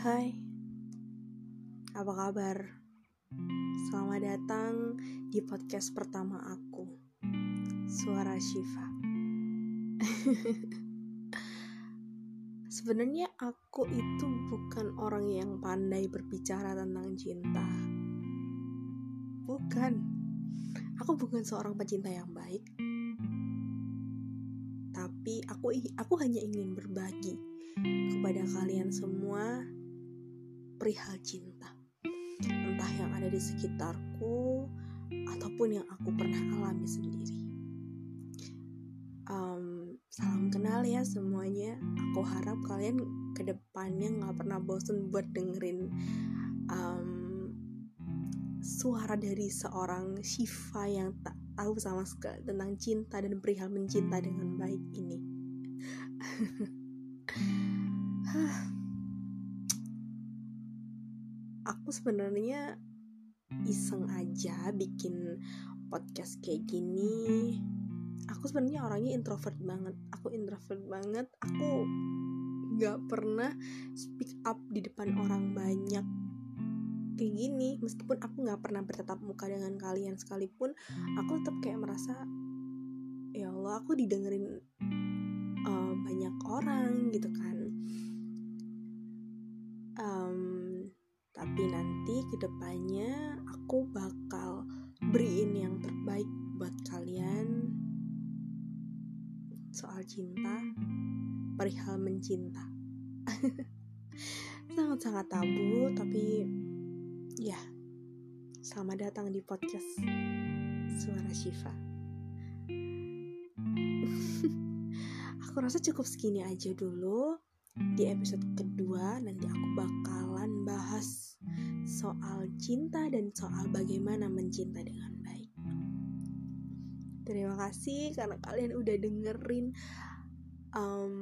Hai, apa kabar? Selamat datang di podcast pertama aku, Suara Shiva. Sebenarnya aku itu bukan orang yang pandai berbicara tentang cinta. Bukan. Aku bukan seorang pecinta yang baik. Tapi aku aku hanya ingin berbagi kepada kalian semua perihal cinta. Entah yang ada di sekitarku ataupun yang aku pernah alami sendiri. Um, salam kenal ya semuanya. Aku harap kalian ke depannya nggak pernah bosen buat dengerin um, suara dari seorang Shiva yang tak tahu sama sekali tentang cinta dan perihal mencinta dengan baik ini. aku sebenarnya iseng aja bikin podcast kayak gini. Aku sebenarnya orangnya introvert banget. Aku introvert banget. Aku nggak pernah speak up di depan orang banyak kayak gini. Meskipun aku nggak pernah bertatap muka dengan kalian sekalipun aku tetap kayak merasa ya Allah aku didengerin uh, banyak orang gitu kan tapi nanti ke depannya aku bakal beriin yang terbaik buat kalian. Soal cinta perihal mencinta. Sangat-sangat tabu tapi ya selamat datang di podcast suara Shiva. Aku rasa cukup segini aja dulu. Di episode kedua nanti aku bakalan bahas soal cinta dan soal bagaimana mencinta dengan baik. Terima kasih karena kalian udah dengerin um,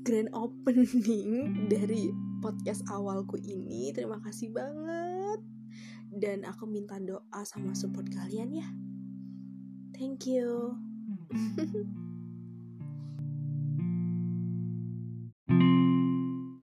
grand opening dari podcast awalku ini. Terima kasih banget. Dan aku minta doa sama support kalian ya. Thank you.